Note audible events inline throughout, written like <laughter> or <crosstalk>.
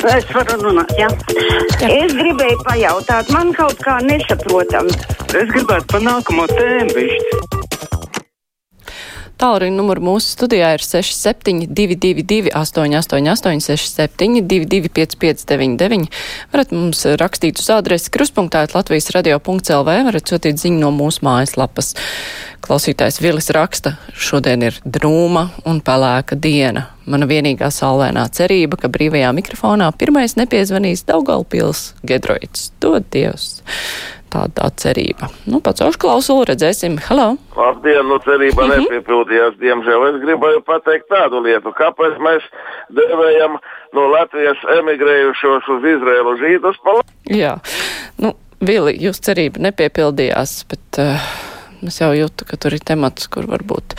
Es varu runāt, jā. Es gribēju pajautāt, man kaut kā nesaprotam. Es gribētu pa nākamo tēmu bišķi. Tālruņa numuru mūsu studijā ir 6722, 888, 672, 559, varat mums rakstīt uz adresi kruspunktā Latvijas radio.lv, varat sūtīt ziņu no mūsu mājaslapas. Klausītājs Vilis raksta, šodien ir drūma un pelēka diena. Mana vienīgā saulēnā cerība, ka brīvajā mikrofonā pirmais nepiezvanīs Daugalpils Gedroits. Dod Dievs! tāda tā cerība. Nu, pats uzklausulu redzēsim. Hello! Labdien, nu cerība mm -hmm. nepiepildījās. Diemžēl es gribēju pateikt tādu lietu, kāpēc mēs devējam no Latvijas emigrējušos uz Izrēlu žīdus Jā, nu, Vili, jūs cerība nepiepildījās, bet uh, es jau jūtu, ka tur ir temats, kur varbūt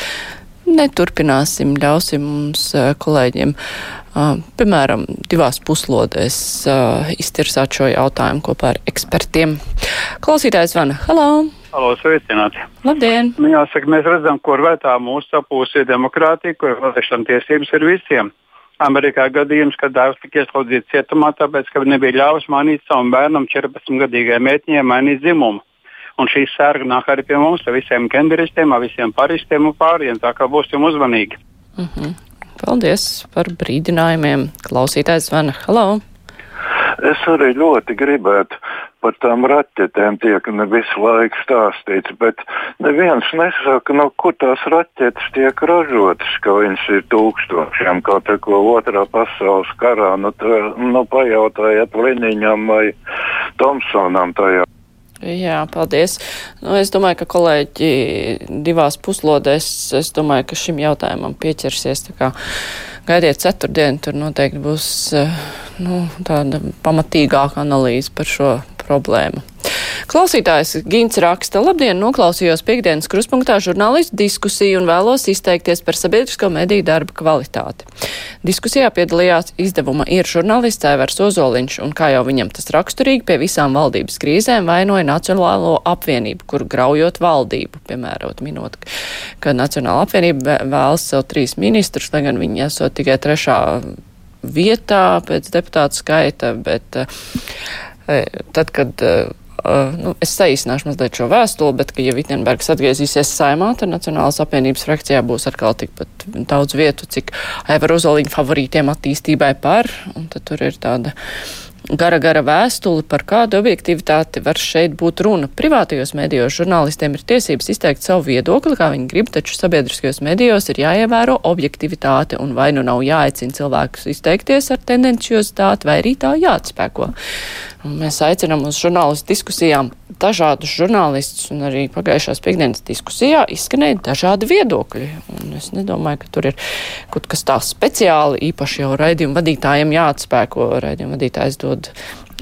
neturpināsim, ļausim mums kolēģiem piemēram, divās puslodēs iztirsāt šo jautājumu kopā ar ekspertiem. Klausītājs Vana, halo! Halo, sveicināti! Labdien! Nu, jāsaka, mēs redzam, kur vētā mūsu sapūsi demokrātija, kur vēlēšana tiesības ir visiem. Amerikā gadījums, kad dēls tika ieslodzīts cietumā, tāpēc, ka nebija ļāvis mainīt savam bērnam 14-gadīgai meitiņai mainīt dzimumu. Un šī sērga nāk arī pie mums, ar visiem genderistiem, ar visiem paristiem un pārējiem, tā kā būsim uzmanīgi. Mhm. -huh. Paldies par brīdinājumiem. Klausītājs zvana. Halo! Es arī ļoti gribētu par tām raķetēm tiek ne visu laiku stāstīts, bet neviens nesaka, no kur tās raķetes tiek ražotas, ka viņas ir tūkstošiem, kaut ko otrā pasaules karā. Nu, tā, nu pajautājiet Liniņam vai Tomsonam tajā. Jā, paldies. Nu, es domāju, ka kolēģi divās puslodēs, es domāju, ka šim jautājumam pieķersies. Gaidiet ceturtdienu, tur noteikti būs eh, nu, tāda pamatīgāka analīze par šo problēmu. Klausītājs Gins raksta, labdien, noklausījos piekdienas kruspunktā žurnālistu diskusiju un vēlos izteikties par sabiedrisko mediju darba kvalitāti. Diskusijā piedalījās izdevuma ir žurnālists Evers Ozoliņš, un kā jau viņam tas raksturīgi, pie visām valdības krīzēm vainoja Nacionālo apvienību, kur graujot valdību, piemēram, minot, ka Nacionāla apvienība vēlas sev trīs ministrus, lai gan viņi esot tikai trešā vietā pēc deputātu skaita, bet uh, tad, kad uh, nu, es saīsināšu mazliet šo vēstuli, bet, ka, ja Vitsenbergs atgriezīsies saimā, tad Nacionālās apvienības frakcijā būs atkal tikpat daudz vietu, cik Aivar Uzoliņa favorītiem attīstībai par, un tad tur ir tāda gara, gara vēstuli, par kādu objektivitāti var šeit būt runa. Privātajos medijos žurnālistiem ir tiesības izteikt savu viedokli, kā viņi grib, taču sabiedriskajos medijos ir jāievēro objektivitāte un vai nu nav jāaicina cilvēkus izteikties ar tendenciozitāti, vai arī tā jāatspēko. Un mēs aicinām uz žurnālistu diskusijām dažādus žurnālistus, un arī pagājušās piekdienas diskusijā izskanēja dažādi viedokļi. Un es nedomāju, ka tur ir kaut kas tā speciāli, īpaši jau raidījumu vadītājiem jāatspēko. Raidījumu vadītājs dod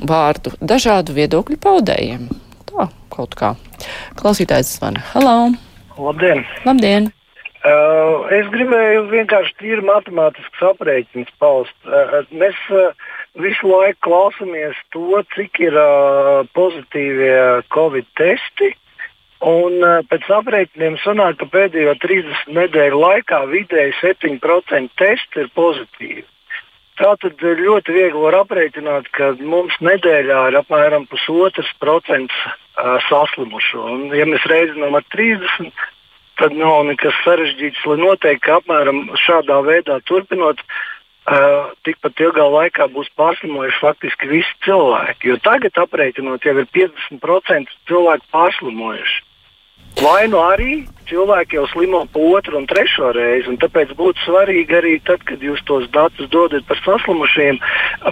vārdu dažādu viedokļu paudējiem. Tā kaut kā. Klausītājs zvana. Halo! Labdien! Labdien! Uh, es gribēju vienkārši tīri matemātisks aprēķins paust. Uh, mēs uh, visu laiku klausāmies to, cik ir uh, pozitīvie Covid testi. Un uh, pēc aprēķiniem sanāk, ka pēdējo 30 nedēļu laikā vidēji 7% testi ir pozitīvi. Tātad ļoti viegli var aprēķināt, ka mums nedēļā ir apmēram pusotrs procents uh, saslimušo. Un, ja mēs reizinām ar 30, tad nav nekas sarežģīts, lai noteikti, apmēram šādā veidā turpinot, uh, Uh, tikpat ilgā laikā būs pārslimojuši faktiski visi cilvēki. Jo tagad, aprēķinot, jau ir 50% cilvēku pārslimojuši. Vai nu arī cilvēki jau slimo pa otru un trešo reizi, un tāpēc būtu svarīgi arī tad, kad jūs tos datus dodat par saslimušiem,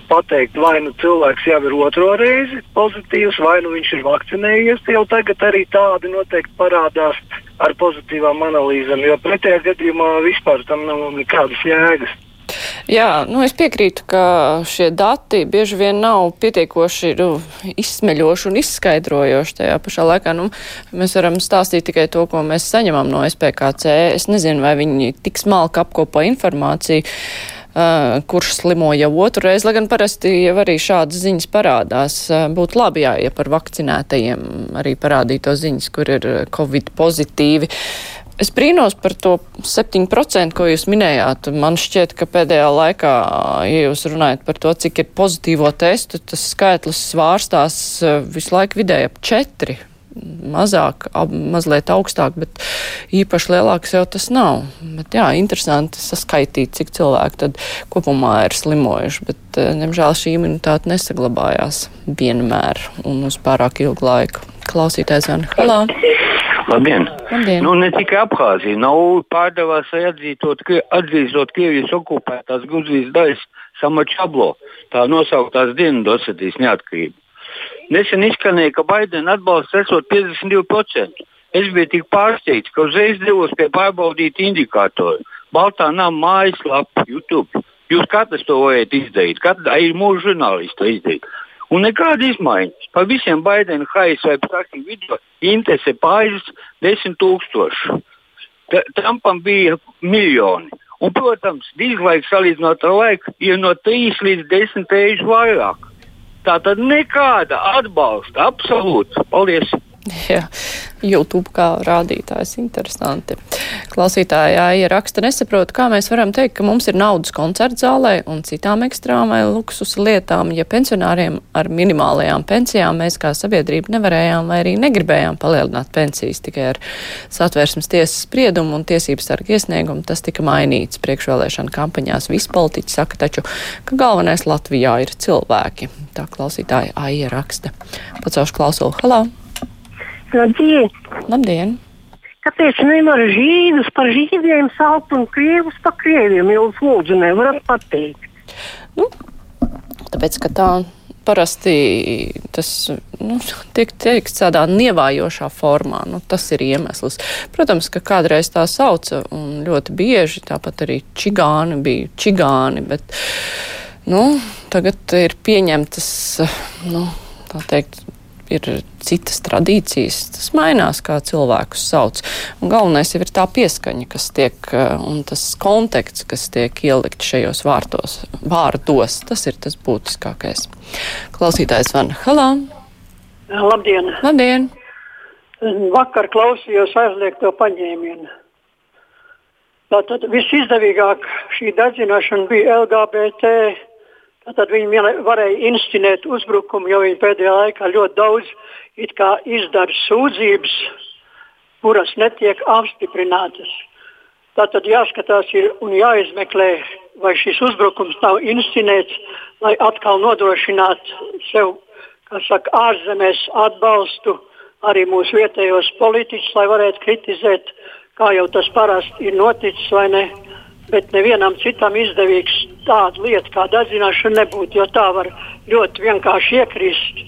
pateikt, vai nu cilvēks jau ir otro reizi pozitīvs, vai nu viņš ir vakcinējies. Jau tagad arī tādi noteikti parādās ar pozitīvām analīzēm, jo pretējā gadījumā vispār tam nav nekādas jēgas. Jā, nu es piekrītu, ka šie dati bieži vien nav pietiekoši nu, izsmeļoši un izskaidrojoši tajā pašā laikā. Nu, mēs varam stāstīt tikai to, ko mēs saņemam no SPKC. Es nezinu, vai viņi tik smalki apkopo informāciju. Uh, kurš slimo jau otru reizi, lai gan parasti jau arī šādas ziņas parādās. Uh, būtu labi, jā, ja par vakcinētajiem arī parādīto ziņas, kur ir covid pozitīvi. Es brīnos par to 7%, ko jūs minējāt. Man šķiet, ka pēdējā laikā, ja jūs runājat par to, cik ir pozitīvo testu, tas skaitlis svārstās eh, visu laiku vidēji ap 4 mazāk, ab, mazliet augstāk, bet īpaši lielāks jau tas nav. Bet jā, interesanti saskaitīt, cik cilvēki tad kopumā ir slimojuši, bet, nemžēl, šī imunitāte nesaglabājās vienmēr un uz pārāk ilgu laiku. Klausītājs Vana Halā. Labdien! Labdien. Nu, ne tikai Abhāzija, nav pārdevās atzīstot, atzīstot Krievijas okupētās Gruzijas daļas Samačablo, tā nosauktās Dienvidosetijas neatkarību. Nesen izskanēja, ka Baidena atbalsts esot 52%. Es biju tik pārsteigts, ka uzreiz devos pie pārbaudīt indikātoru. Baltā nama mājaslapa, YouTube. Jūs katrs to varat izdarīt, katrs ir mūsu žurnālists to izdarīt. Un nekāda izmaiņa. Pa visiem Baidena hais vai praksī video interese pāris desmit tūkstoši. Trumpam bija miljoni. Un, protams, dislaiks salīdzinot ar laiku ir no 3 līdz 10 reizes vairāk. Tā tad nekāda atbalsta, absolūti. Paldies! <laughs> Jā, YouTube kā rādītājs interesanti. Klausītājā ieraksta nesaprot, kā mēs varam teikt, ka mums ir naudas koncertu zālē un citām ekstrām vai luksus lietām, ja pensionāriem ar minimālajām pensijām mēs kā sabiedrība nevarējām vai arī negribējām palielināt pensijas tikai ar satversmes tiesas spriedumu un tiesības sargu iesniegumu. Tas tika mainīts priekšvēlēšana kampaņās. Visi politiķi saka taču, ka galvenais Latvijā ir cilvēki. Tā klausītāja Aija raksta. Pacaušu klausulu. Halā! Labdien! Labdien! Kāpēc nevar žīdus par žīdiem saukt un krievus par krieviem? Jūs lūdzu nevarat pateikt. Nu, tāpēc, ka tā parasti tas nu, tiek teikts tādā nievājošā formā. Nu, tas ir iemesls. Protams, ka kādreiz tā sauca un ļoti bieži tāpat arī čigāni bija čigāni, bet nu, tagad ir pieņemtas, nu, teikt, ir citas tradīcijas. Tas mainās, kā cilvēkus sauc. Un galvenais jau ir tā pieskaņa, kas tiek, eh, un tas konteksts, kas tiek ielikt šajos vārtos, vārdos. Tas ir tas būtiskākais. Klausītājs Van Halā. Labdien! Labdien! Vakar klausījos aizliegto paņēmienu. Tātad visizdevīgāk šī dedzināšana bija LGBT Tad viņi varēja instinēt uzbrukumu, jo viņi pēdējā laikā ļoti daudz izdara sūdzības, kuras netiek apstiprinātas. Tātad jāskatās ir un jāizmeklē, vai šis uzbrukums nav instinēts, lai atkal nodrošinātu sev, kā saka, ārzemēs atbalstu arī mūsu vietējos politiķus, lai varētu kritizēt, kā jau tas parasti ir noticis vai ne bet nevienam citam izdevīgs tāda lieta kā dedzināšana nebūtu, jo tā var ļoti vienkārši iekrist.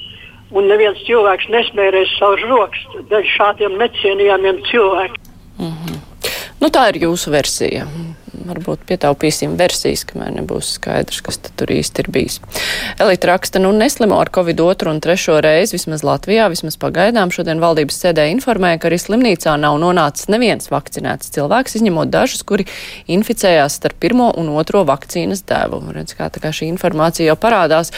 Un neviens cilvēks nesmērēs savus rokas dēļ šādiem necienījamiem cilvēkiem. Mm -hmm. nu, tā ir jūsu versija varbūt pietaupīsim versijas, kamēr nebūs skaidrs, kas tur īsti ir bijis. Elita raksta, nu neslimo ar Covid otru un trešo reizi, vismaz Latvijā, vismaz pagaidām. Šodien valdības sēdē informēja, ka arī slimnīcā nav nonācis neviens vakcinēts cilvēks, izņemot dažus, kuri inficējās starp pirmo un otro vakcīnas devu. Redz, kā kā šī informācija jau parādās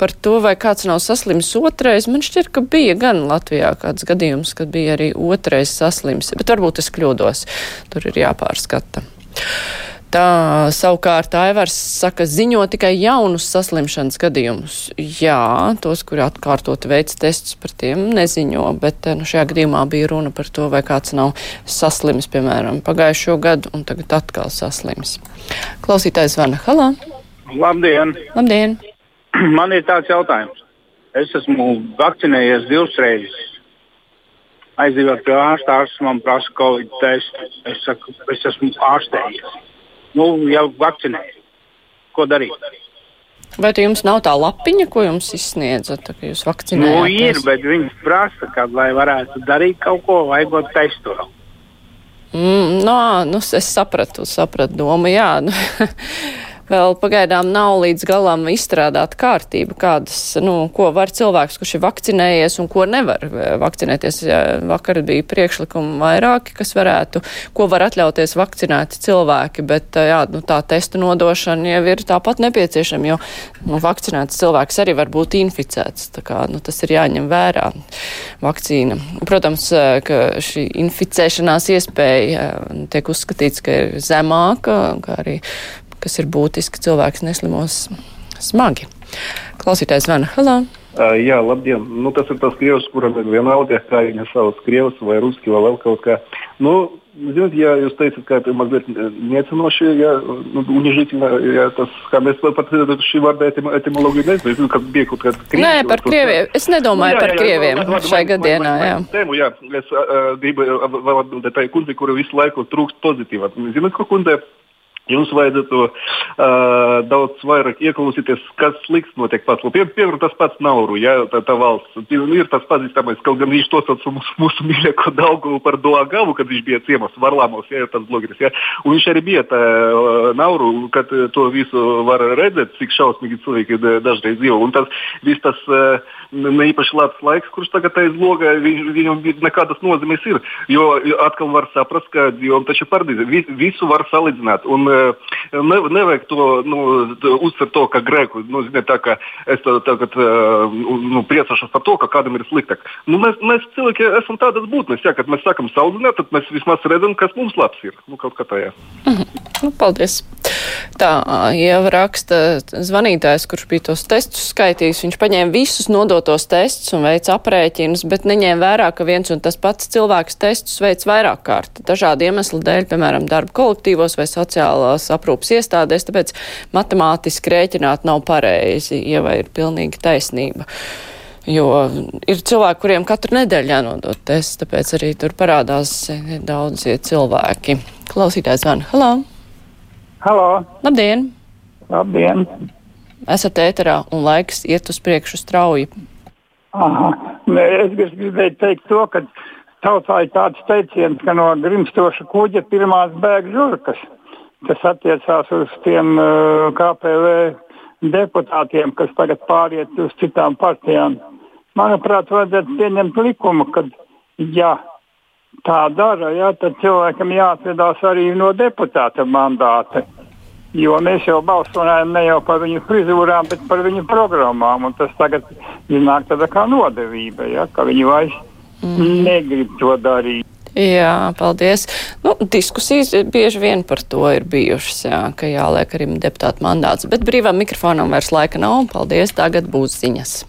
par to, vai kāds nav saslims otrais. Man šķiet, ka bija gan Latvijā kāds gadījums, kad bija arī otrais saslims, bet varbūt es kļūdos. Tur ir jāpārskata. Tā savukārt Aivars saka, ziņo tikai jaunus saslimšanas gadījumus. Jā, tos, kuri atkārtot veids testus par tiem neziņo, bet nu, šajā gadījumā bija runa par to, vai kāds nav saslims, piemēram, pagājušo gadu un tagad atkal saslims. Klausītājs Vana Halā. Labdien! Labdien! <clears throat> Man ir tāds jautājums. Es esmu vakcinējies divas reizes. Aizjūt pie ārsta, ārsts man prasa covid testu. Es saku, es esmu ārstējies nu, jau vakcinēti. Ko darīt? Vai jums nav tā lapiņa, ko jums izsniedza, tā, ka jūs vakcinējat? Nu, ir, bet viņi prasa, ka, lai varētu darīt kaut ko, vajag testu. Mm, no, nu, es sapratu, sapratu domu, jā. Nu, <laughs> vēl pagaidām nav līdz galam izstrādāta kārtība, kādas, nu, ko var cilvēks, kurš ir vakcinējies un ko nevar vakcinēties. Vakar bija priekšlikumi vairāki, kas varētu, ko var atļauties vakcinēti cilvēki, bet jā, nu, tā testu nodošana jau ir tāpat nepieciešama, jo nu, vakcinēts cilvēks arī var būt inficēts. Tā kā, nu, tas ir jāņem vērā vakcīna. Protams, ka šī inficēšanās iespēja tiek uzskatīts, ka ir zemāka, kā arī, kas ir būtiski, cilvēks neslimos smagi. Klausītājs Vana Halā. Uh, jā, labdien. Nu, tas ir tas krievs, kuram ir vienalga, kā viņa sauc, krievs vai ruski vai vēl kaut kā. Nu, Ziniet, ja jūs teicat, ka это mazliet necinoši, ja, nu, unižительно, ja tas, kā mēs pat šī vārda etimologiju nezinu, kas bija kaut kāds krievis. Nē, par krieviem. Es nedomāju nu, jā, jā, par krieviem jā, šai gadienā, jā. Tēmu, jā, es uh, gribu vēl atbildēt tai kundze, kura visu laiku trūkst pozitīva. Zināt, ko kundze? Jums vajadzētu uh, daudz vairāk ieklausīties, kas slikts notiek pasaulē. Pie, piemēram, tas pats Nauru, ja, tā, tā valsts. Ir tas pazīstamais, kaut gan viņš to sauc mūsu, mūsu mīļāko Daugavu par Doagavu, kad viņš bija ciemos Varlāmos, ja, tas blogeris. Ja. Un viņš arī bija tā uh, Nauru, kad to visu var redzēt, cik šausmīgi cilvēki dažreiz dzīvo. Un tas viss tas uh, ne īpaši labs laiks, kurš tagad aiz loga, viņ, viņam nekādas nozīmes ir. Jo atkal var saprast, ka dzīvojam taču paradīzē. Visu var salīdzināt. Un, ne, nevajag to nu, uztvert to, ka grēku, nu, ziniet, tā kā es tagad nu, priecāšos par to, ka kādam ir sliktāk. Nu, mēs, mēs cilvēki esam tādas būtnes, ja, kad mēs sākam saldzināt, tad mēs vismaz redzam, kas mums labs ir. Nu, kaut kā tajā. Mm -hmm. Nu, paldies! Tā jau raksta zvanītājs, kurš bija tos testus skaitījis. Viņš paņēma visus nodotos testus un veica aprēķinus, bet neņēma vērā, ka viens un tas pats cilvēks testus veic vairāk kārt. Dažādu iemeslu dēļ, piemēram, darba kolektīvos vai sociālā sociālās aprūpas iestādēs, tāpēc matemātiski rēķināt nav pareizi, ja vai ir pilnīgi taisnība. Jo ir cilvēki, kuriem katru nedēļu jānodod tests, tāpēc arī tur parādās daudzie cilvēki. Klausītājs zvana. Halo! Halo! Labdien! Labdien! Esat ēterā un laiks iet uz priekšu strauji. Aha. Es gribēju teikt to, ka tautā ir tāds teiciens, ka no grimstoša kuģa pirmās bēg žurkas kas attiecās uz tiem uh, eh, KPV deputātiem, kas tagad pāriet uz citām partijām. Manuprāt, vajadzētu pieņemt likumu, ka, ja tā dara, ja, tad cilvēkam jāatvedās arī no deputāta mandāta. Jo mēs jau balsojam ne jau par viņu frizūrām, bet par viņu programmām. Tas tagad iznāk tāda kā nodevība, ja, ka viņi vairs mm. negrib to darīt. Jā, paldies. Nu, diskusijas bieži vien par to ir bijušas, jā, ka jāliek arī deputāta mandāts, bet brīvām mikrofonam vairs laika nav. Paldies, tagad būs ziņas.